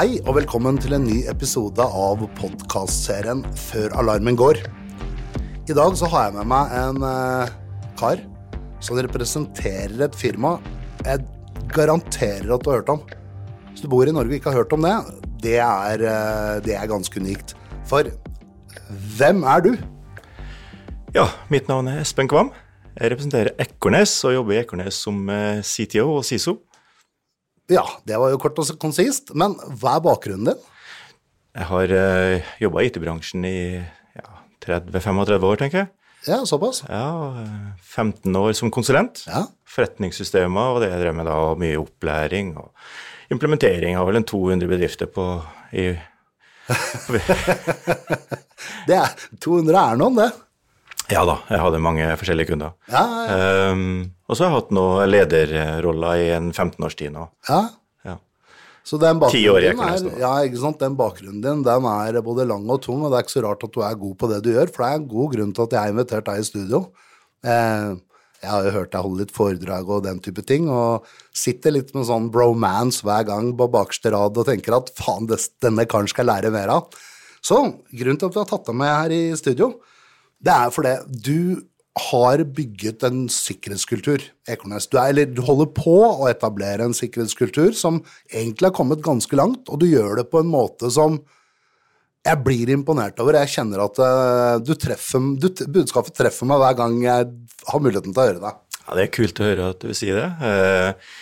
Hei og velkommen til en ny episode av podkastserien Før alarmen går. I dag så har jeg med meg en eh, kar som representerer et firma jeg garanterer at du har hørt om. Hvis du bor i Norge og ikke har hørt om det, det er, eh, det er ganske unikt. For hvem er du? Ja, mitt navn er Espen Kvam. Jeg representerer Ekornes og jobber i Ekornes som eh, CTO og SISO. Ja, det var jo kort og konsist, men hva er bakgrunnen din? Jeg har uh, jobba i IT-bransjen i ja, 30-35 år, tenker jeg. Ja, såpass? Ja, eh, 15 år som konsulent. Ja. Forretningssystemer og det drev med da, mye opplæring og implementering av vel en 200 bedrifter på i Det er, 200 er noen, det. Ja da, jeg hadde mange forskjellige kunder. Ja, ja, Um, og så har jeg hatt noen lederroller i en 15 års tid nå. ja. Ja. Så den bakgrunnen din er, ja, ikke sant? den bakgrunnen din den er både lang og tung, og det er ikke så rart at du er god på det du gjør, for det er en god grunn til at jeg har invitert deg i studio. Eh, jeg har jo hørt deg holde litt foredrag og den type ting, og sitter litt med sånn bromance hver gang på bakerste rad og tenker at faen, denne karen skal lære mer av. Så grunnen til at vi har tatt deg med her i studio, det er fordi du har bygget en sikkerhetskultur, Ekornes. Du, er, du holder på å etablere en sikkerhetskultur som egentlig har kommet ganske langt, og du gjør det på en måte som jeg blir imponert over. Jeg kjenner at eh, du treffer, du, budskapet treffer meg hver gang jeg har muligheten til å høre det. Ja, Det er kult å høre at du sier det. Eh,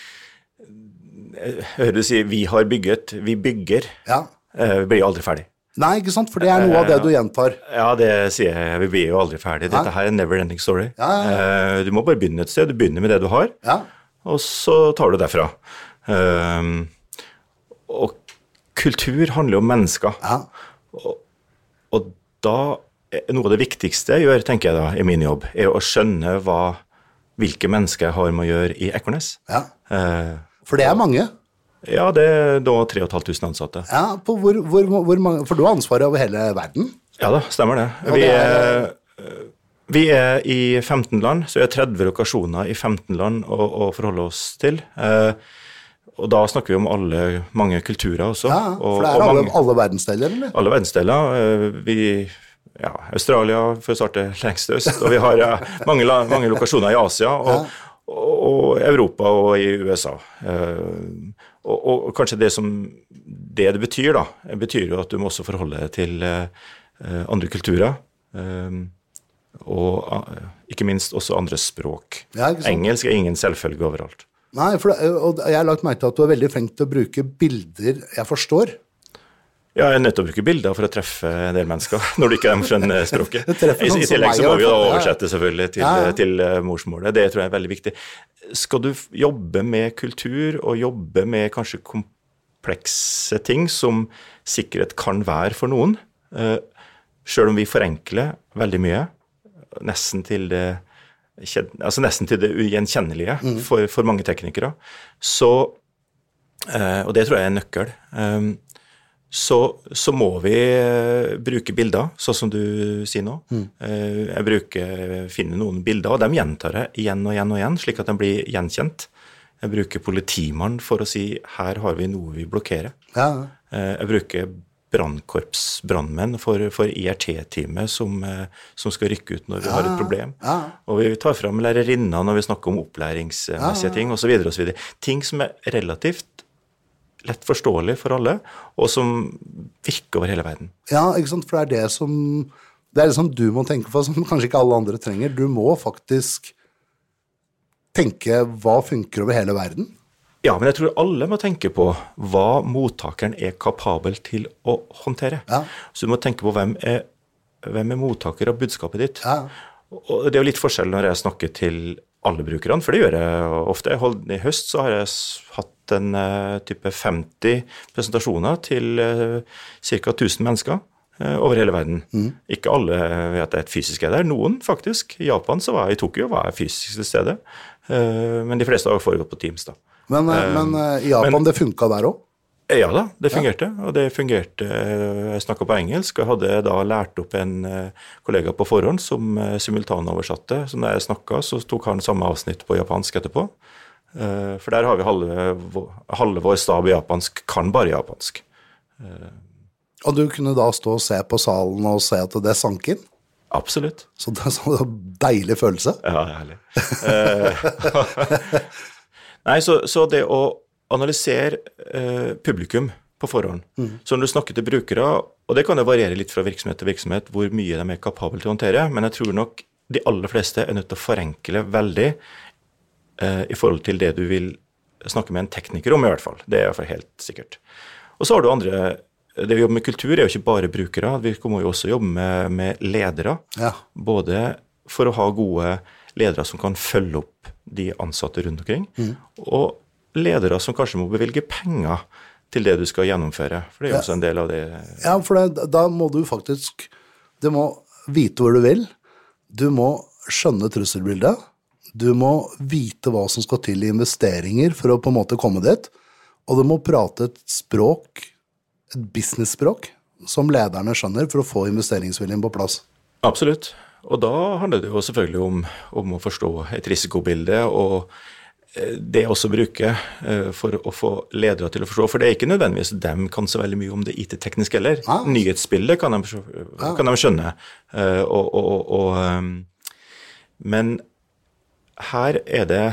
Jeg hører du si 'vi har bygget', vi bygger. Ja. Eh, Vi blir aldri ferdig. Nei, ikke sant? For det er noe av det du gjentar. Ja, det sier jeg. Vi blir jo aldri ferdig. Dette her er never ending story. Ja, Eh, Du må bare begynne et sted. Du begynner med det du har, Ja. og så tar du derfra. Eh, Og kultur handler jo om mennesker. Ja. Og da noe av det viktigste jeg gjør, tenker jeg da, i min jobb, er å skjønne hva, hvilke mennesker jeg har med å gjøre i Ekornes. ja. Eh, For det er mange. Ja, det er da 3500 ansatte. Ja, på hvor, hvor, hvor mange, For du har ansvaret over hele verden? Ja da, stemmer det. Vi det er, vi er i 15 land, så vi har 30 lokasjoner i 15 land å, å forholde oss til. Eh, og da snakker vi om alle, mange kulturer også. Ja, for det er alle, mange, alle verdensdeler, eller? alle verdensdeler. Eh, Vi, ja, Australia, for å starte lengst øst, og vi har ja, mange, mange lokasjoner i Asia. Og, og, og Europa og i USA. Eh, og, og, og kanskje det som det det betyr, da, betyr jo at du må også forholde deg til eh, andre kulturer. eh, og eh, ikke minst også andre språk. Ja. Engelsk er ingen selvfølge overalt. Nei, for og jeg har lagt merke til at du er veldig flink til å bruke bilder jeg forstår. Ja, jeg er nødt til å bruke bilder for å treffe en del mennesker, når du ikke de skjønner språket. I, I tillegg så må vi da oversette selvfølgelig til, Ja, ja. til eh, morsmålet. Det tror jeg er veldig viktig. Skal du jobbe med kultur, og jobbe med kanskje komplekse ting som sikkerhet kan være for noen, sjøl om vi forenkler veldig mye, nesten til det altså nesten til det ugjenkjennelige Mm. for, for mange teknikere, så Eh, og det tror jeg er en nøkkel. Så, så må vi eh, bruke bilder, sånn som du sier nå. Mm. jeg bruker, finner noen bilder, og dem gjentar jeg igjen og igjen og igjen, slik at de blir gjenkjent. Jeg bruker politimannen for å si her har vi noe vi blokkerer. Ja, Eh, jeg bruker brannkorps brannmenn for, for IRT-teamet som, eh, som skal rykke ut når vi har et problem. ja. Og vi tar fram lærerinna når vi snakker om opplæringsmessige ting osv. osv. Ting som er relativt lett forståelig for alle, og som virker over hele verden. ja, ikke sant? For det er det som det er det som du må tenke på, som kanskje ikke alle andre trenger. Du må faktisk tenke hva funker over hele verden. Ja, men jeg tror alle må tenke på hva mottakeren er kapabel til å håndtere. Ja. Så du må tenke på hvem er, hvem er mottaker av budskapet ditt. Ja. Og det er jo litt forskjell når jeg snakker til alle brukerne, for det gjør jeg ofte. I høst så har jeg hatt en eh, type 50 presentasjoner til uh, ca. 1000 mennesker eh, over hele verden. Ikke alle vet et fysisk er der. Noen, faktisk. I Japan så var jeg i Tokyo var jeg fysisk til stede. Eh, men de fleste har foregått på Teams, da. Men, eh, men eh, i Japan, det funka der òg? Ja da, det fungerte. Og det fungerte eh, Jeg snakka på engelsk og hadde da lært opp en eh, kollega på forhånd som eh, simultanoversatte. Så når jeg snakka, så tok han samme avsnitt på japansk etterpå. For der har vi halve, halve vår stab i japansk kan bare japansk. Og du kunne da stå og se på salen og se at det sank inn? Absolutt. Så det er sånn deilig følelse. Ja, det er herlig. Nei, så, så, det å analysere eh, publikum på forhånd mm. Så når du snakker til brukere, og det kan jo variere litt fra virksomhet til virksomhet hvor mye de er kapable til å håndtere, men jeg tror nok de aller fleste er nødt til å forenkle veldig eh, i forhold til det du vil snakke med en tekniker om, i hvert fall. Det er iallfall helt sikkert. Og så har du andre det vi jobber med kultur, er jo ikke bare brukere. Vi må jo også jobbe med, med ledere. Ja. Både for å ha gode ledere som kan følge opp de ansatte rundt omkring, mm. og ledere som kanskje må bevilge penger til det du skal gjennomføre. For det er jo også en del av det. Ja, for det, da må du faktisk Du må vite hvor du vil. Du må skjønne trusselbildet. Du må vite hva som skal til i investeringer for å på en måte komme dit. Og du må prate et språk et businessspråk som lederne skjønner for å få investeringsviljen på plass. Absolutt. Og da handler det jo selvfølgelig om, om å forstå et risikobilde og det også bruke eh, for å få ledere til å forstå. For det er ikke nødvendigvis dem kan så veldig mye om det IT-tekniske heller. Ah. Nyhetsbildet kan de, ah. kan de skjønne. Eh, og, og, og, men her er det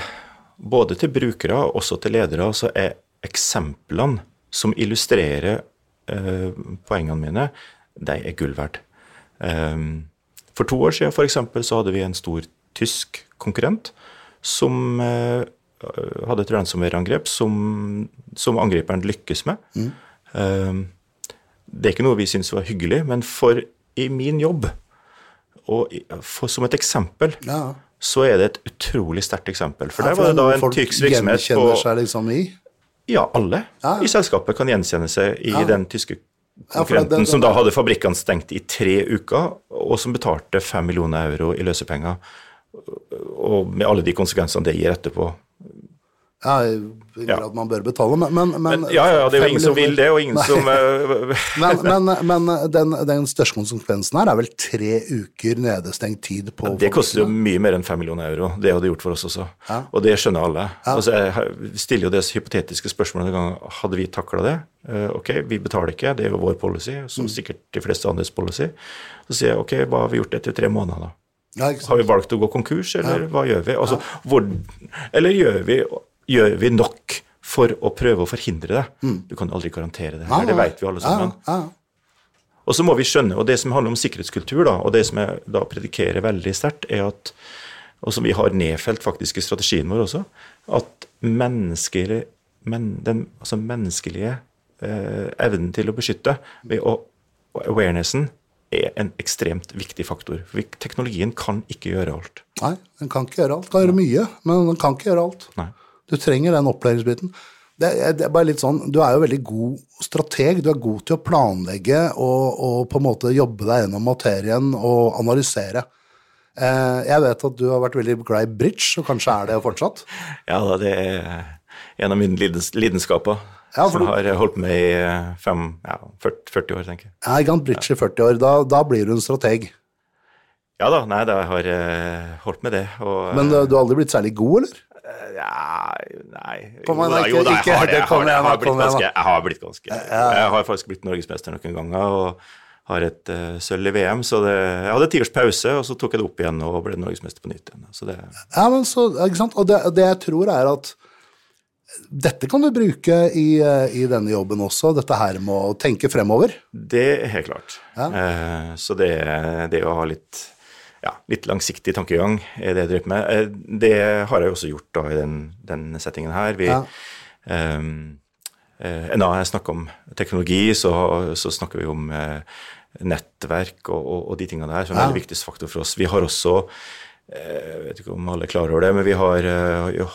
både til brukere og også til ledere, så er eksemplene som illustrerer Eh, poengene mine, de er gull verdt. Eh, for to år siden for eksempel, så hadde vi en stor tysk konkurrent som hadde et ransomware-angrep som, som, angriperen lykkes med. Mm. Det er ikke noe vi syns var hyggelig, men for i min jobb, og for, som et eksempel, ja. så er det et utrolig sterkt eksempel. For ja, der var det da en tysk virksomhet på seg liksom i? Ja, alle ja. i selskapet kan gjenkjenne seg i den tyske konkurrenten, ja, som da hadde fabrikkene stengt i tre uker, og som betalte fem millioner euro i løsepenger. Og med alle de konsekvensene det gir etterpå. Ja, ja. man bør betale, men, men, men Ja, ja, det er jo ingen som vil det, og ingen Nei. som uh, Men, men den, den, største konsekvensen her er vel tre uker nedestengt tid på ja, Det koster jo mye mer enn fem millioner euro, det hadde gjort for oss også. Ja. Og det skjønner alle. Altså, jeg stiller jo det hypotetiske spørsmålet en gang hadde vi takla det. Uh, ok, vi betaler ikke, det er jo vår policy, som mm. sikkert de fleste andres policy. Så sier jeg ok, hva har vi gjort etter tre måneder, da? har vi valgt å gå konkurs, eller hva gjør vi? Altså, hvor, eller gjør vi gjør vi nok for å prøve å forhindre det? Mm. Du kan aldri garantere det. Her, det vet vi alle sammen. Ja, ja. Og så må vi skjønne, og det som handler om sikkerhetskultur, da, og det som jeg da predikerer veldig sterkt, er at og som vi har nedfelt faktisk i strategien vår også, at menneskelig, men, den altså menneskelige eh, evnen til å beskytte å, og awarenessen er en ekstremt viktig faktor. For teknologien kan ikke gjøre alt. Nei, den kan ikke gjøre alt. Den kan gjøre mye, men den kan ikke gjøre alt. Nei. Du trenger den opplæringsbiten. Det er, det er, bare litt sånn, Du er jo veldig god strateg. Du er god til å planlegge og, og på en måte jobbe deg gjennom materien og analysere. Eh, jeg vet at du har vært veldig glad i bridge, og kanskje er det fortsatt? Ja, det er en av mine lidenskaper. Ja, som har holdt med i fem, ja, 40, 40, år, tenker jeg. Ja, ikke sant, bridge i 40 år. Da, da blir du en strateg. Ja da, nei, da har jeg holdt med det. Og, Men du, du har aldri blitt særlig god, eller? Ja, nei Kom da, jo, da, jeg har det. Jeg har, jeg har, blitt, ganske, jeg har blitt ganske Jeg har faktisk blitt norgesmester noen ganger. og har et uh, sølv i VM, så det, jeg hadde ti års pause, og så tok jeg det opp igjen og ble norgesmester på nytt igjen. Så det, ja, men så, ikke sant? Og det, det, jeg tror er at dette kan du bruke i, eh, i, denne jobben også, dette her med å tenke fremover. Det er helt klart. Ja. Uh, så det, det å ha litt ja, litt langsiktig tankegang er det jeg driver med. Eh, det har jeg også gjort da i den, den settingen her. Vi, ja. um, uh, når jeg snakker om teknologi, så, så snakker vi om uh, nettverk og, og, og, de tingene der som er ja. veldig viktig faktor for oss. Vi har også jeg vet ikke om alle er klar over det, men vi har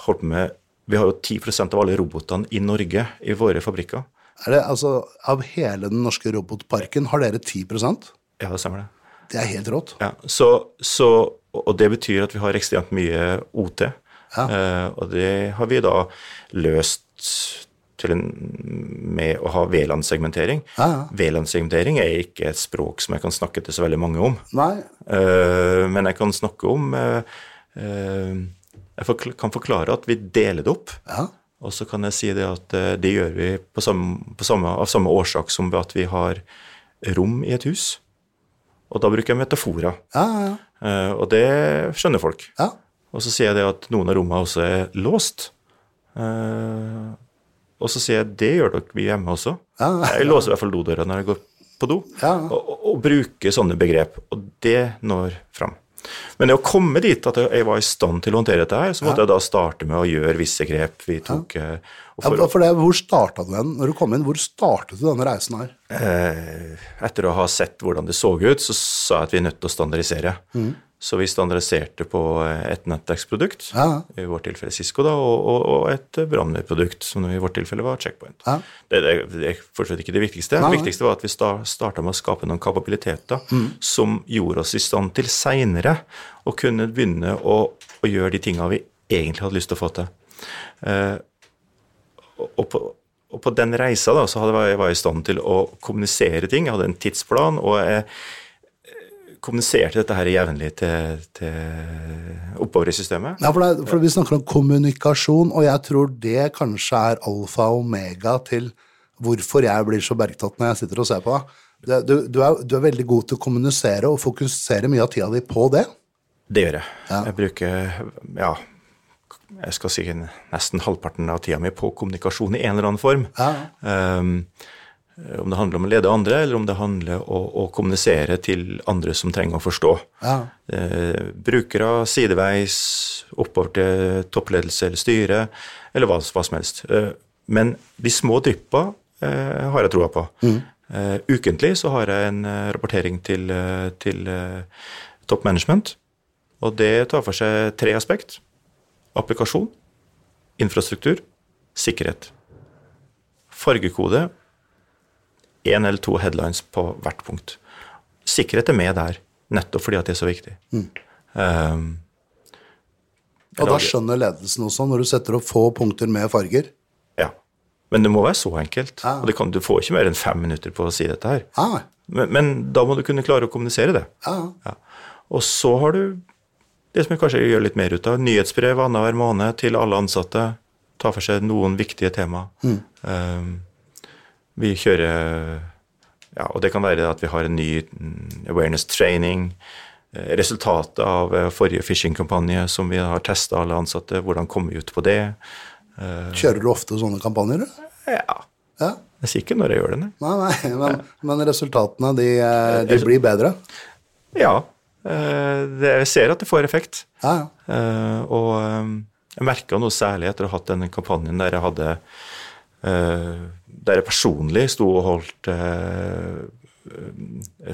holdt med vi har jo 10% av alle robotene i Norge i våre fabrikker. Er det, altså, Av hele den norske robotparken har dere 10% Ja, det stemmer det. Det er helt rått. Ja, så, så, og det betyr at vi har ekstremt mye OT. Ja. Uh, og det har vi da løst en, med å ha VLAN-segmentering. Ja, ja. VLAN-segmentering er ikke et språk som jeg kan snakke til så veldig mange om. Uh, men jeg kan snakke om uh, Jeg kan forklare at vi deler det opp. Og så kan jeg si det at eh, det gjør vi på samme, på samme, av samme årsak som at vi har rom i et hus. Og da bruker jeg metaforer. Ja, ja, ja. Eh, og det skjønner folk. ja. Og så sier jeg det at noen av rommene også er låst. Eh, og så sier jeg det gjør dere vi hjemme også. Ja, ja. Jeg låser i hvert fall dodøra når jeg går på do. Ja. Og, og, og bruker sånne begrep. Og det når fram. Men det å komme dit at jeg var i stand til å håndtere dette her, så måtte jeg da starte med å gjøre visse grep. Vi tok eh, og ja for, for det, hvor starta du den? Når du kom inn, hvor startet du denne reisen her? eh, Etter å ha sett hvordan det så ut, så sa jeg at vi er nødt til å standardisere. Mm. Så vi standardiserte på eh, et nettverksprodukt, Ja. i vårt tilfelle Cisco, da, og, og, og et brannmedprodukt, som i vårt tilfelle var Checkpoint. Ja. Det, det, det er fortsatt ikke det viktigste. Det viktigste var at vi sta, starta med å skape noen kapabiliteter som gjorde oss i stand til seinere å kunne begynne å, å gjøre de tinga vi egentlig hadde lyst til å få til. Eh, og, på, og på den reisa da, så hadde jeg, var jeg i stand til å kommunisere ting. Jeg hadde en tidsplan, og jeg eh, kommuniserte dette her jevnlig til, til oppover i systemet. Ja, for, det, for Vi snakker om kommunikasjon, og jeg tror det kanskje er alfa og omega til hvorfor jeg blir så bergtatt når jeg sitter og ser på deg. Du, du, er, du er veldig god til å kommunisere og fokusere mye av tida di på det. Det gjør jeg. Ja. Jeg bruker ja, jeg skal si nesten halvparten av tida mi på kommunikasjon i en eller annen form. Ja. Um, om det handler om å lede andre, eller om det handler om å, å kommunisere til andre som trenger å forstå. Ja. Uh, brukere sideveis, oppover til toppledelse eller styre, eller hva, hva som helst. Uh, men de små dryppa uh, har jeg troa på. Eh, ukentlig så har jeg en rapportering til, til eh, top management, og det tar for seg tre aspekt. Applikasjon, infrastruktur, sikkerhet. Fargekode, én eller to headlines på hvert punkt. Sikkerhet er med der, nettopp fordi at det er så viktig. Um, Og da skjønner ledelsen også, når du setter opp få punkter med farger. ja. Men det må være så enkelt. Ja. Og det kan, du får ikke mer enn fem minutter på å si dette her. Ah, Men, men da må du kunne klare å kommunisere det. ja. Ja. Og så har du det som vi kanskje gjør litt mer ut av, nyhetsbrev annenhver måned til alle ansatte. Ta for seg noen viktige tema. Um, vi kjører Ja, og det kan være at vi har en ny mm, awareness training. eh, Resultatet av eh, forrige phishing-kampanje som vi har testa alle ansatte. Hvordan komme ut på det. Kjører du ofte sånne kampanjer? Ja, Ja. jeg sier ikke når jeg gjør det, nei. Nei, nei, men, men resultatene, de, eh, de blir bedre. Ja, jeg ser at det får effekt. Ja, ja. Eh, og eh, jeg merka noe særlig etter å ha hatt denne kampanjen der jeg hadde eh, Der jeg personlig sto og holdt eh,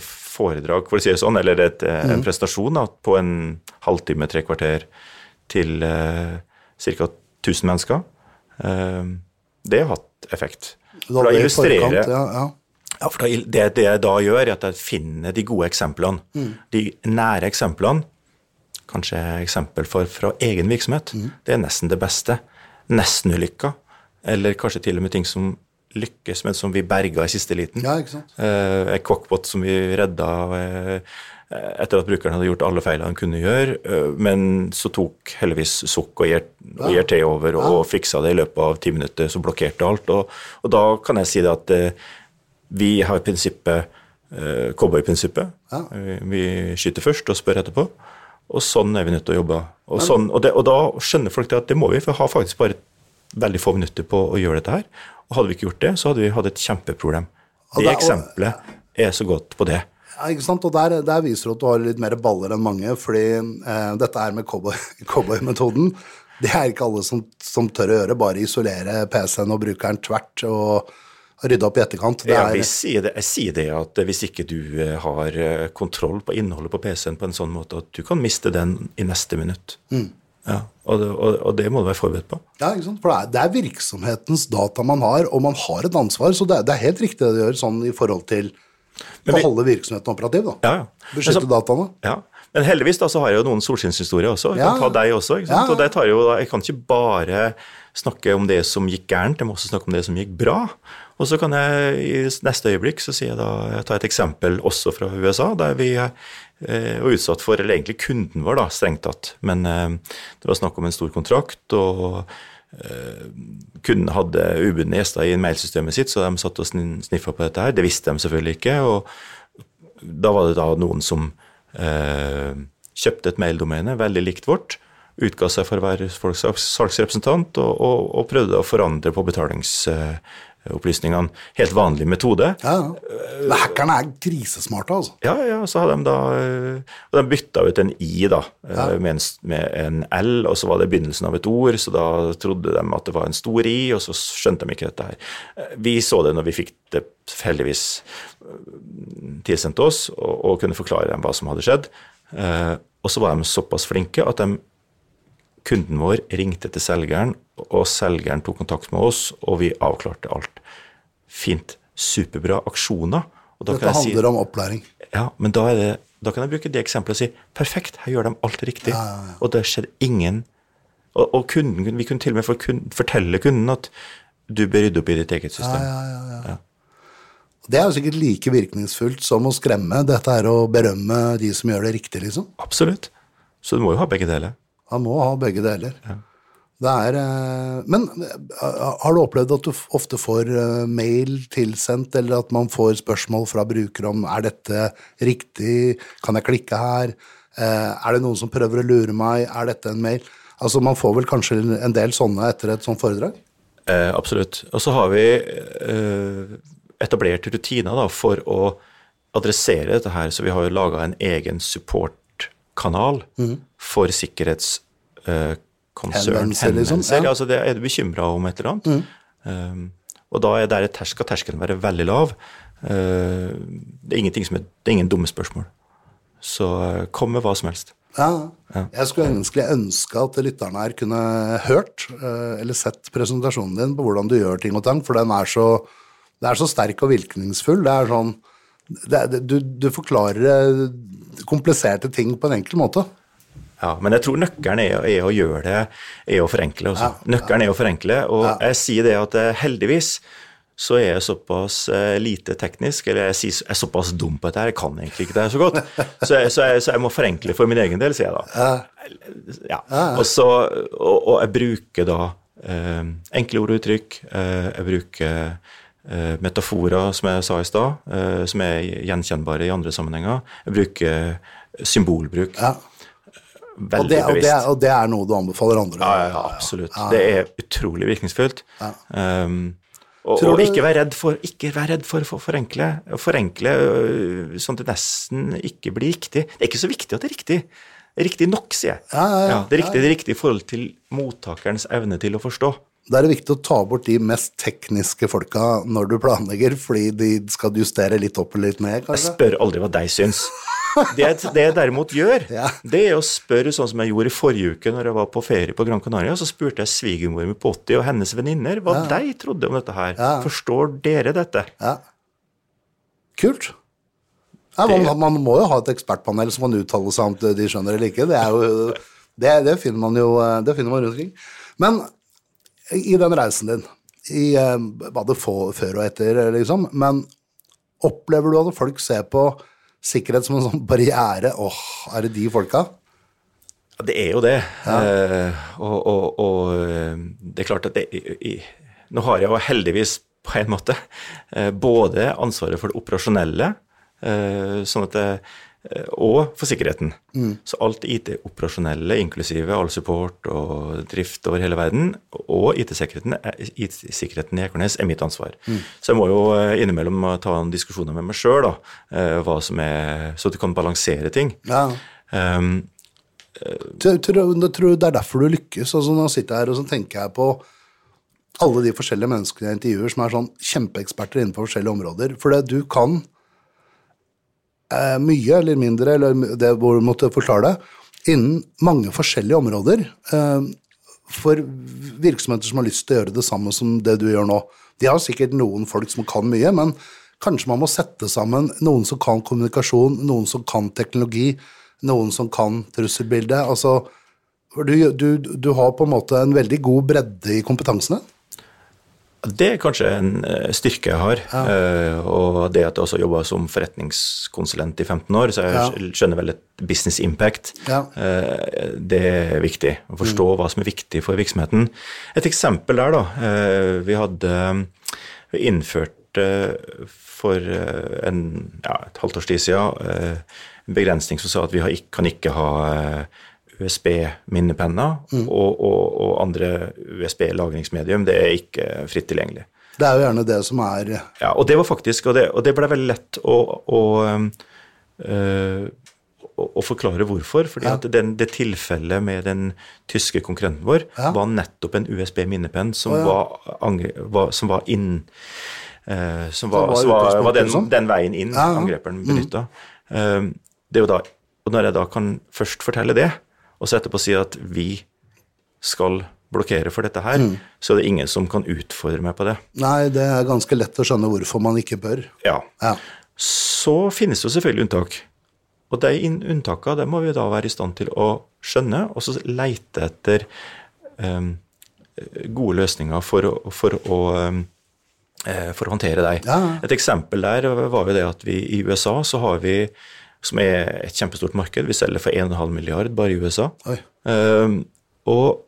foredrag, for å si det sånn, eller et, mm. en presentasjon da, på en halvtime, tre kvarter til uh, ca. 1000 mennesker. Eh, det har hatt effekt. For da illustrerer ja, ja. Ja, for det, det jeg da gjør, er at jeg finner de gode eksemplene. De nære eksemplene, kanskje eksempel for, fra egen virksomhet, det er nesten det beste. Nesten ulykka. Eller kanskje til og med ting som lykkes, men som vi berga i siste liten. Ja, ikke sant? Eh, et cockpot som vi redda eh, etter at brukeren hadde gjort alle feilene han kunne gjøre, eh, men så tok heldigvis Sukk og IRT over og fiksa det i løpet av ti minutter, så blokkerte alt. Og, og da kan jeg si det at eh, vi har prinsippet, eh, cowboyprinsippet. Ja. Eh, Vi skyter først og spør etterpå. Og sånn er vi nødt til å jobbe. Og, sånn, og, det, og da skjønner folk det at det må vi, for vi har faktisk bare veldig få minutter på å gjøre dette her. Og hadde vi ikke gjort det, så hadde vi hatt et kjempeproblem. Det det eksempelet er så godt på det. Ja, ikke sant? Og der, der viser du at du har litt mer baller enn mange, fordi eh, dette her med cowboy- cowboy-metoden, det er ikke alle som, som tør å gjøre, bare isolere PC-en og brukeren tvert og rydde opp i etterkant. Det er, Jeg, sier det, jeg sier det at hvis ikke du eh, har eh, kontroll på innholdet på PC-en på en sånn måte at du kan miste den i neste minutt. Mm. Ja, og, det, og, og det må du være forberedt på. ja, ikke sant? For det er, det er virksomhetens data man har, og man har et ansvar, så det er, det helt riktig det du gjør sånn i forhold til vi, å holde virksomheten operativ, da. Ja, ja. Beskytte så- dataene. Ja, men heldigvis da så har jeg jo noen solskinnshistorier også. Jeg Ja. kan ta deg også. ikke sant? Ja. Og det tar jo, jeg kan ikke bare snakke om det som gikk gærent, jeg må også snakke om det som gikk bra. Og så kan jeg i neste øyeblikk så sier jeg da, jeg tar et eksempel også fra USA, der vi eh, var utsatt for, eller egentlig kunden vår da, strengt tatt, men eh, det var snakk om en stor kontrakt, og kunden hadde ubundne gjester i mailsystemet sitt, så de satt og sniffa på dette her. Det visste de selvfølgelig ikke. og Da var det da noen som eh, kjøpte et maildomene veldig likt vårt, utga seg for å være folks salgsrepresentant og, og, og prøvde å forandre på betalingsopplysningene. Helt vanlig metode. Ja, ja. Hackerne er krisesmarte, altså. Ja, ja, så hadde de da Og de bytta ut en I da, med, en, med en L, og så var det begynnelsen av et ord, så da trodde de at det var en stor I, og så skjønte de ikke dette her. Vi så det når vi fikk det heldigvis tilsendt oss, og, og kunne forklare dem hva som hadde skjedd. Og så var de såpass flinke at de kunden vår ringte til selgeren, og selgeren tok kontakt med oss, og vi avklarte alt. Fint. Superbra aksjoner. Dette handler si, om opplæring. Ja, men da, det, da, kan jeg bruke det eksempelet og si perfekt, her gjør de alt riktig. Ja, ja, ja. Og det skjedde ingen Og, og kunden, vi kunne til og med for kun, fortelle kunden at du bør rydde opp i ditt eget system. Ja, Det er jo sikkert like virkningsfullt som å skremme. Dette er å berømme de som gjør det riktig, liksom. Absolutt. Så du må jo ha begge deler. Han må ha begge deler. Ja. Det er, eh, men eh, har du opplevd at du ofte får eh, mail tilsendt, eller at man får spørsmål fra brukere om er dette riktig, kan jeg klikke her, er det noen som prøver å lure meg, er dette en mail? Altså Man får vel kanskje en del sånne etter et sånt foredrag? Eh, absolutt. Og så har vi eh, etablert rutiner da, for å adressere dette her, så vi har jo laga en egen support kanal mm. for sikkerhetskonsern. Uh, liksom. Ja. Altså det, er du bekymra om et eller annet? Um, og da er der skal terskelen være veldig lav. Uh, det, er ingenting som er, det er ingen dumme spørsmål. Så uh, kom med hva som helst. Ja. Jeg skulle ønske, ønske at lytterne her kunne hørt eller sett presentasjonen din på hvordan du gjør ting og tang, for den er så, er så sterk og virkningsfull. Det er sånn det, du, du forklarer kompliserte ting på en enkel måte. Ja, men jeg tror nøkkelen er, er å gjøre det, er å forenkle. Ja, nøkkelen er å forenkle, og ja. jeg sier det at eh, heldigvis så er jeg såpass uh, lite teknisk, eller jeg, sier, jeg er såpass dum på dette jeg kan egentlig ikke det så godt. Så jeg, så, jeg, så jeg, må forenkle for min egen del, sier jeg da. Ja. Og, så, og, og, jeg bruker da eh, enkle ord og uttrykk. Eh, jeg bruker Eh, metaforer, som jeg sa i stad, eh, som er gjenkjennbare i andre sammenhenger. Jeg bruker symbolbruk. Ja. Veldig og det, og, det, og det, er noe du anbefaler andre? Ja, ja absolutt. Ja, det er utrolig virkningsfullt. Um, og, og, ikke vær redd for ikke vær redd for å forenkle. Forenkle øh, sånn at det nesten ikke blir riktig. Det er ikke så viktig at det er riktig. Det er riktig nok, sier jeg. Ja, det er riktig, det er riktig i forhold til mottakerens evne til å forstå. Da er det viktig å ta bort de mest tekniske folka når du planlegger, fordi de skal justere litt opp eller litt ned, kanskje? Jeg spør aldri hva deg syns. Det, det jeg derimot gjør, ja. det er å spørre sånn som jeg gjorde i forrige uke når jeg var på ferie på Gran Canaria. Så spurte jeg svigermor mi på 80 og hennes venninner hva ja. de trodde om dette her. Ja. Forstår dere dette? Ja. Kult. Ja, man, man, må jo ha et ekspertpanel som kan uttale seg om de skjønner eller ikke. Det, jo, det, det finner man jo det finner man rundt omkring. Men i den reisen din, i eh, både før og etter, liksom, men opplever du at folk ser på sikkerhet som en sånn barriere? Åh, er det de folka? Det er jo det. Ja. Eh, og, og, og, eh, det er klart at det, i, Nå har jeg jo heldigvis på en måte eh, både ansvaret for det operasjonelle, eh, sånn at det, Eh, og for sikkerheten. Mm. Så alt IT-operasjonelle, inklusive all support og drift over hele verden, og IT-sikkerheten IT i Ekornes er mitt ansvar. Mm. Så jeg må jo eh, innimellom ta en diskusjon med meg sjøl, eh, så du kan balansere ting. Ja. Um, tror, tror det er derfor du lykkes. Altså, sitter jeg her og så tenker jeg på alle de forskjellige menneskene jeg intervjuer som er sånn kjempeeksperter innenfor forskjellige områder. For det du kan eh, mye eller mindre, eller det hvor du måtte forklare det, innen mange forskjellige områder. Eh, for virksomheter som har lyst til å gjøre det samme som det du gjør nå. De har sikkert noen folk som kan mye, men kanskje man må sette sammen noen som kan kommunikasjon, noen som kan teknologi, noen som kan trusselbildet. Altså, du, du, du har på en måte en veldig god bredde i kompetansene. Det er kanskje en eh, styrke jeg har. eh, Og det at jeg også jobba som forretningskonsulent i 15 år, så jeg Ja. skjønner vel et business impact. Ja. Eh, Det er viktig. Å forstå hva som er viktig for virksomheten. Et eksempel der, da. Vi hadde vi innførte for en, ja, et halvt års tid siden en begrensning som sa at vi har, kan ikke ha eh, USB-minnepenner og, og, og andre USB-lagringsmedium. Det er ikke fritt tilgjengelig. Det er jo gjerne det som er Ja, og det var faktisk, og det, og det ble veldig lett å, å, øh, å, å forklare hvorfor. fordi at den, det tilfellet med den tyske konkurrenten vår Ja. var nettopp en USB-minnepenn som, ja. var, var, som var inn eh, Som var, var som var, var den, liksom? den veien inn Ja, ja. angreperen benytta. Um, det er jo da, og når jeg da kan først fortelle det, og så etterpå si at vi skal blokkere for dette her, Mm. så er det ingen som kan utfordre meg på det. Nei, det er ganske lett å skjønne hvorfor man ikke bør. Ja. Ja. Så finnes det jo selvfølgelig unntak. Og de unntakene det må vi da være i stand til å skjønne, og så leite etter um, gode løsninger for å, for å, eh, for å håndtere dem. Ja, ja. Et eksempel der var jo det at vi i USA så har vi, som er et kjempestort marked, vi selger for 1,5 milliard bare i USA. Oi. Um, og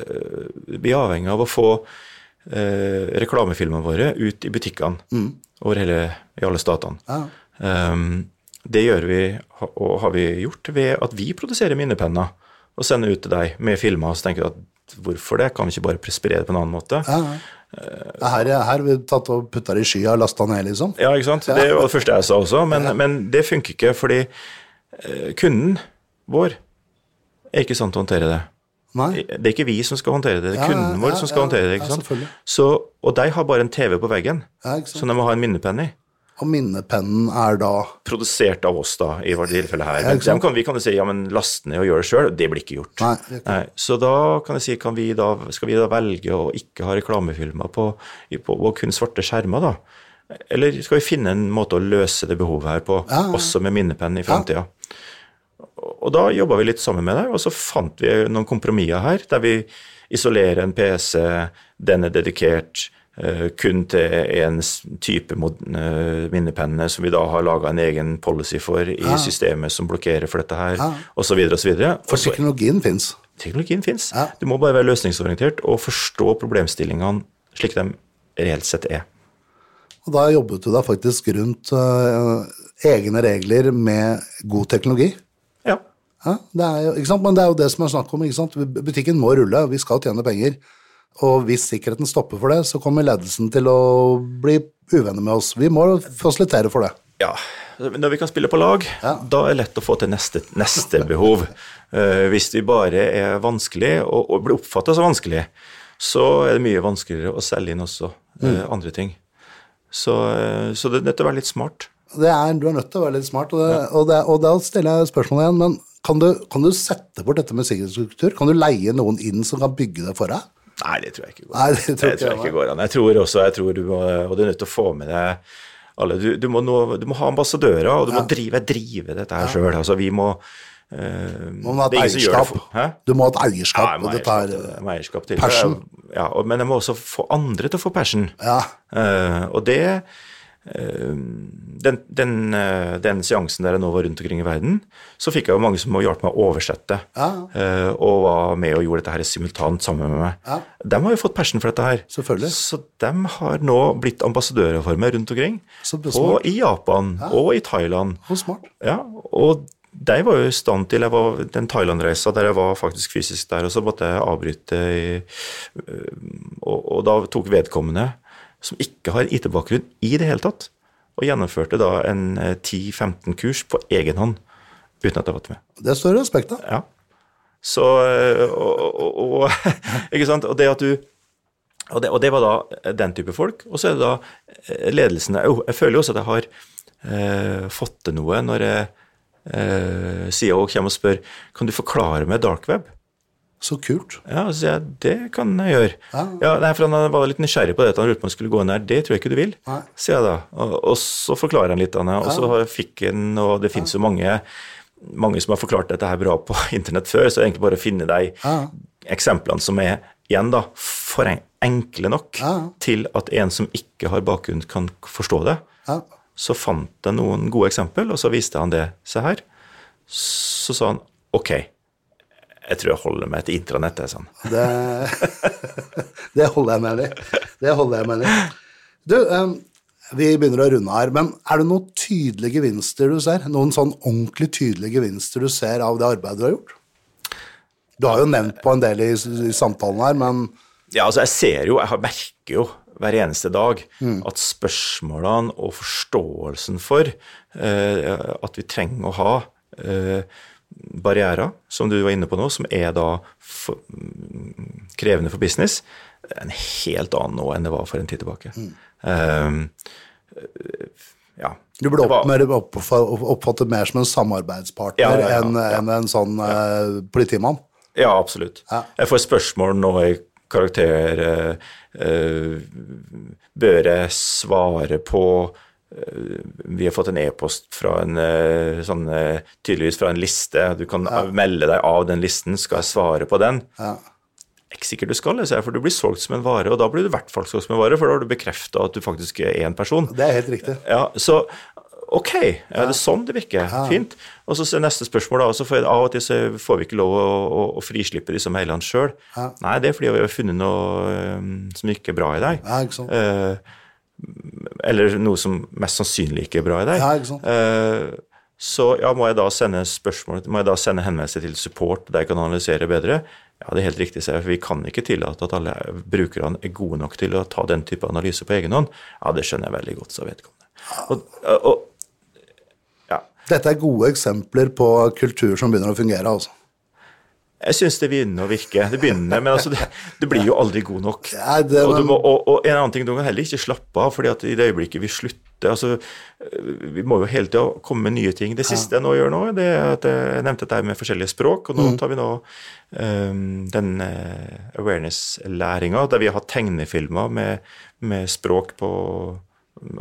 uh, vi er avhengig av å få uh, reklamefilmene våre ut i butikkene over hele, i alle statene. Mm. Ja. Um, det gjør vi, og har vi gjort, ved at vi produserer minnepenner og sender ut til deg med filmer. Så tenker du at hvorfor det? Kan vi ikke bare spre det på en annen måte? Ja, ja. Her, her vi tatt og putta det i skya og lasta ned, liksom. Ja, ikke sant? Det var det første jeg sa også, men, men det funker ikke fordi eh, kunden vår er ikke sant til å håndtere det. Nei. Det er ikke vi som skal håndtere det, det er Ja, kunden vår ja, som skal ja, håndtere det. ikke sant? Så, og de har bare en TV på veggen som de må ha en minnepenn i. Og minnepennen er da Produsert av oss, da, i vårt tilfelle her. Men kan, vi kan jo si ja, men last ned og gjøre det sjøl. Det blir ikke gjort. Nei, ikke- Nei, så da kan jeg si, kan vi da, skal vi da velge å ikke ha reklamefilmer på, på, på kun svarte skjermer, da? Eller skal vi finne en måte å løse det behovet her på, Ja, ja. også med minnepenn i framtida? Og da jobba vi litt sammen med det, og så fant vi noen kompromisser her, der vi isolerer en PC, den er dedikert kun til en type eh, minnepenne, som vi da har laga en egen policy for i systemet som blokkerer for dette her, Ja. osv. osv. For teknologien fins. Teknologien fins. Ja. Du må bare være løsningsorientert og forstå problemstillingene slik de reelt sett er. Og da jobbet du da faktisk rundt uh, egne regler med god teknologi. Ja. Ja, det er jo? Men det er jo det som er snakk om. Butikken må rulle, vi skal tjene penger. Og hvis sikkerheten stopper for det, så kommer ledelsen til å bli uvenner med oss. Vi må fasilitere for det. ja. Når vi kan spille på lag, Ja. da er det lett å få til neste, neste behov. Uh, hvis vi bare er vanskelig, og, og blir oppfatta som vanskelig, så er det mye vanskeligere å selge inn også Mm. andre ting. Så, uh, så det er nødt til å være litt smart. det er, du er nødt til å være litt smart, og, det, og, det, og da stiller jeg spørsmålet igjen. Men kan du, kan du sette bort dette med sikkerhetsstruktur? Kan du leie noen inn som kan bygge det for deg? Nei, det tror jeg ikke går Nei, det tror det tror jeg jeg an. Jeg tror også, jeg tror du må, og du er nødt til å få med deg alle. Du, du, må, nå, du må ha ambassadører, og du må drive, drive dette her sjøl. Altså, vi må eh, Du må ha et eierskap. Du må ha et Ja, eierskap, jeg må eierskap tar til det. Må eierskap til passion. Ja, og, men jeg må også få andre til å få passion. Ja. Uh, og det den, den, eh, den seansen der jeg nå var rundt omkring i verden, så fikk jeg jo mange som hjalp meg å oversette. Ja. eh, og var med og gjorde dette her simultant sammen med meg. Ja. De har jo fått passion for dette her. Selvfølgelig. Så de har nå blitt ambassadører for meg rundt omkring. Og. I Japan og i Thailand. Og smart. Ja, og de var jo i stand til jeg var, Den Thailand-reisa der jeg var faktisk fysisk der, og så måtte jeg avbryte. I, og, og da tok vedkommende, som ikke har IT-bakgrunn i det hele tatt, og gjennomførte da en eh, 10-15 kurs på egen hånd uten at jeg var med. Det står respekt av. Ja. Så og, og, og, Ikke sant. Og det at du og det, og det var da den type folk. Og så er det da eh, ledelsen Jeg, jeg føler jo også at jeg har eh, fått til noe når jeg eh, sier og kommer og spør kan du forklare meg dark web. Så kult. Ja, så jeg det kan jeg gjøre. Ja. nei, for Han var litt nysgjerrig på det, at han lurte på om han skulle gå inn der. Det tror jeg ikke du vil, Nei. sier jeg da. Og, og så forklarer han litt, Anne, og så fikk han Og det finnes jo mange, mange som har forklart dette her bra på internett før, så det er egentlig bare å finne de Ja. eksemplene som er igjen da, for enkle nok Ja. til at en som ikke har bakgrunn, kan forstå det. Ja. Så fant jeg noen gode eksempel, og så viste han det. Se her. Så sa han ok, jeg tror jeg holder meg til intranett. jeg, sa. Det, det holder jeg med i. Det holder jeg med i. Du, vi begynner å runde her, men er det noen tydelige gevinster du ser? Noen sånn ordentlig tydelige gevinster du ser av det arbeidet du har gjort? Du har jo nevnt på en del i, i samtalen her, men Ja, altså jeg ser jo, jeg merker jo hver eneste dag at spørsmålene og forståelsen for uh, at vi trenger å ha eh, barrierer, som du var inne på nå, som er da for, mm, krevende for business, en helt annen nå enn det var for en tid tilbake. Eh, ja. du ble opp, mer oppfattet mer som en samarbeidspartner Ja, ja, enn enn en sånn uh, politimann. Ja, absolutt. Jeg får spørsmål nå i karakter uh, Bør jeg svare på Vi har fått en e-post fra en eh, sånn eh, tydeligvis fra en liste. Du kan melde deg av den listen. Skal jeg svare på den? Ja. Ikke sikkert du skal, jeg for du blir solgt som en vare, og da blir du i hvert fall solgt som en vare, for da har du bekrefta at du faktisk er én person. Det er helt riktig. Ja, så ok, er det sånn det virker? Fint. Og så neste spørsmål, da, og så får jeg, av og til så får vi ikke lov å, å, å frislippe disse mailene sjøl. Nei, det er fordi vi har funnet noe eh, som ikke er bra i deg. Ja, ikke sant? Eh, eller noe som mest sannsynlig ikke er bra i deg. Ja, ikke sant? Eh, så ja, må jeg da sende spørsmål, må jeg da sende henvendelse til support der jeg kan analysere bedre? Ja, det er helt riktig, for vi kan ikke tillate at alle brukerne er gode nok til å ta den type analyse på egen hånd. Ja, det skjønner jeg veldig godt, sa vedkommende. Og, og, ja, Dette er gode eksempler på kultur som begynner å fungere, altså. Jeg syns det begynner å virke. Det begynner, men altså, det, det blir jo aldri god nok. Ja, det og, du må, og, og en annen ting, du kan heller ikke slappe av, fordi at i det øyeblikket vi slutter altså, Vi må jo hele tida komme med nye ting. Det siste jeg nå gjør nå, det er at jeg nevnte dette med forskjellige språk, og nå Mm. tar vi nå um, den uh, awareness-læringa der vi har tegnefilmer med, med språk på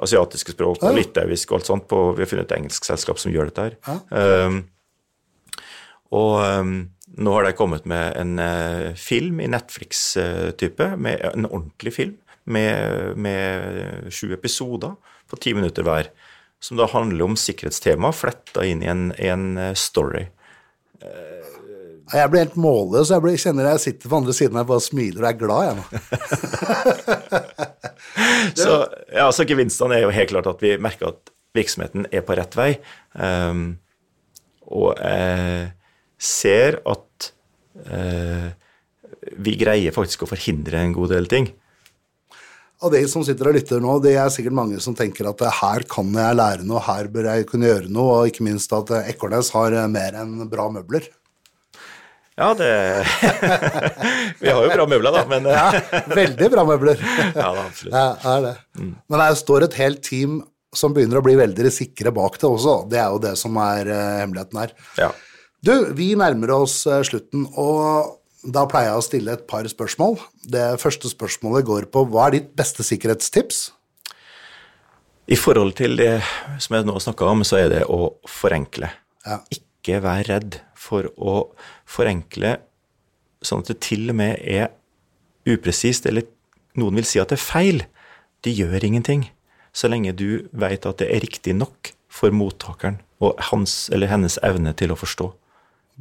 asiatiske språk og litauisk og alt sånt. På, vi har funnet et engelsk selskap som gjør dette her. Um, og um, nå har de kommet med en uh, film i Netflix-type, med en ordentlig film, med, med sju episoder på ti minutter hver, som da handler om sikkerhetstema fletta inn i en, en eh, story. Jeg blir helt målløs. Jeg blir, kjenner jeg sitter på andre siden og bare smiler og er glad, jeg nå. Så, ja, så gevinstene er jo helt klart at vi merker at virksomheten er på rett vei. Um, og jeg ser at eh, vi greier faktisk å forhindre en god del ting. Og de som sitter og lytter nå, det er sikkert mange som tenker at eh, her kan jeg lære noe, her bør jeg kunne gjøre noe, og ikke minst at eh, Ekornes har eh, mer enn bra møbler. Ja, det Vi har jo bra møbler, da, men Ja, veldig bra møbler. Ja, da, absolutt. Ja, er det. Men det står et helt team som begynner å bli veldig sikre bak det også. Det er jo det som er hemmeligheten her. Ja. Du, vi nærmer oss eh, slutten, og da pleier jeg å stille et par spørsmål. Det første spørsmålet går på hva er ditt beste sikkerhetstips? I forhold til det som jeg nå snakka om, så er det å forenkle. Ja. Ikke vær redd for å forenkle sånn at det til og med er upresist, eller noen vil si at det er feil. Det gjør ingenting, så lenge du vet at det er riktig nok for mottakeren og hans eller hennes evne til å forstå.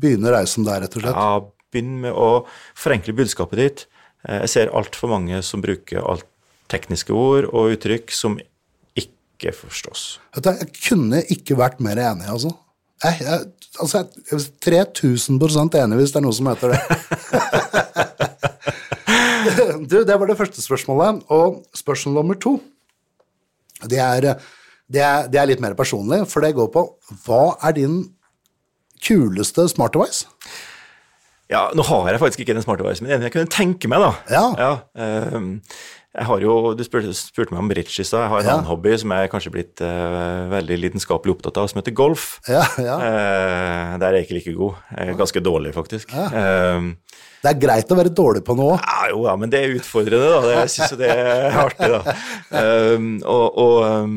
Begynne reisen der, rett og slett. Ja, begynn med å forenkle budskapet ditt. Eh, Jeg ser altfor mange som bruker alt tekniske ord og uttrykk som ikke forstås. Jeg kunne ikke vært mer enig, altså. Jeg, jeg, altså jeg, jeg er 3000% enig, hvis det er noe som heter det. du, det var det første spørsmålet. Og spørsmål nummer to, det er, det, er, det er litt mer personlig, for det går på hva er din kuleste smart device? Ja, nå har jeg faktisk ikke den smarte device, men en jeg kunne tenke meg, da. Ja. ehm, jeg har jo, Du spurte, spurte meg om bridge i stad. Jeg har en Ja. annen hobby som jeg er kanskje blitt uh, veldig lidenskapelig opptatt av, som heter golf. Ja, ja. Uh, der er jeg ikke like god. Jeg er ganske dårlig, faktisk. Ehm, Det er greit å være dårlig på noe. ja, jo, ja, men det er utfordrende, da. Det, jeg syns jo det er artig, da. Um, og og ehm,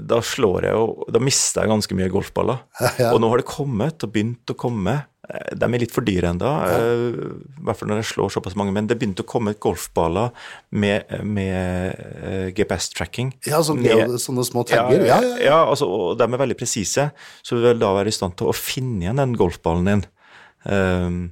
da slår jeg jo Da mister jeg ganske mye golfballer. Ja. Og nå har det kommet og begynt å komme Eh, de er litt for dyre ennå, ja. i hvert fall når jeg slår såpass mange. Men det begynte å komme golfballer med, med GPS-tracking. Ja, så med, sånne små tagger? Ja, ja, ja. altså, og de er veldig presise, så du vil da være i stand til å finne igjen den golfballen din. Um,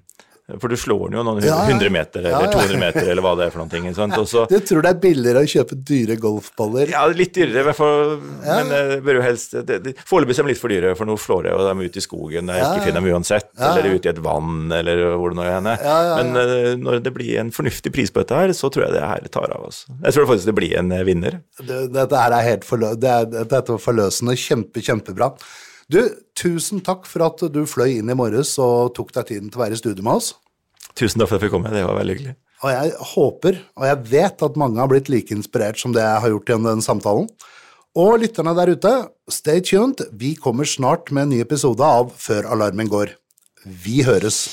for du slår den jo noen 100 meter eller 200 meter eller hva det er for noen Sant? Også, du tror det er billigere å kjøpe dyre golfballer? Ja, litt dyrere i hvert fall. Men det bør jo helst Foreløpig er de litt for dyre, for nå slår jeg jo dem ut i skogen der jeg ikke finner dem uansett. Eller ute i et vann, eller hvor det nå er. Men uh, når det blir en fornuftig pris på dette her, så tror jeg det her tar av. oss. Jeg tror faktisk det blir en eh, vinner. Det, dette er helt forlø det er, dette er forløsende. Kjempe, kjempebra. Du, tusen takk for at du fløy inn i morges og tok deg tiden til å være i studio med oss. Tusen takk for at jeg fikk komme. Det var veldig hyggelig. Og jeg håper, og jeg vet at mange har blitt like inspirert som det jeg har gjort gjennom den samtalen. Og lytterne der ute, stay tuned. Vi kommer snart med en ny episode av Før alarmen går. Vi høres.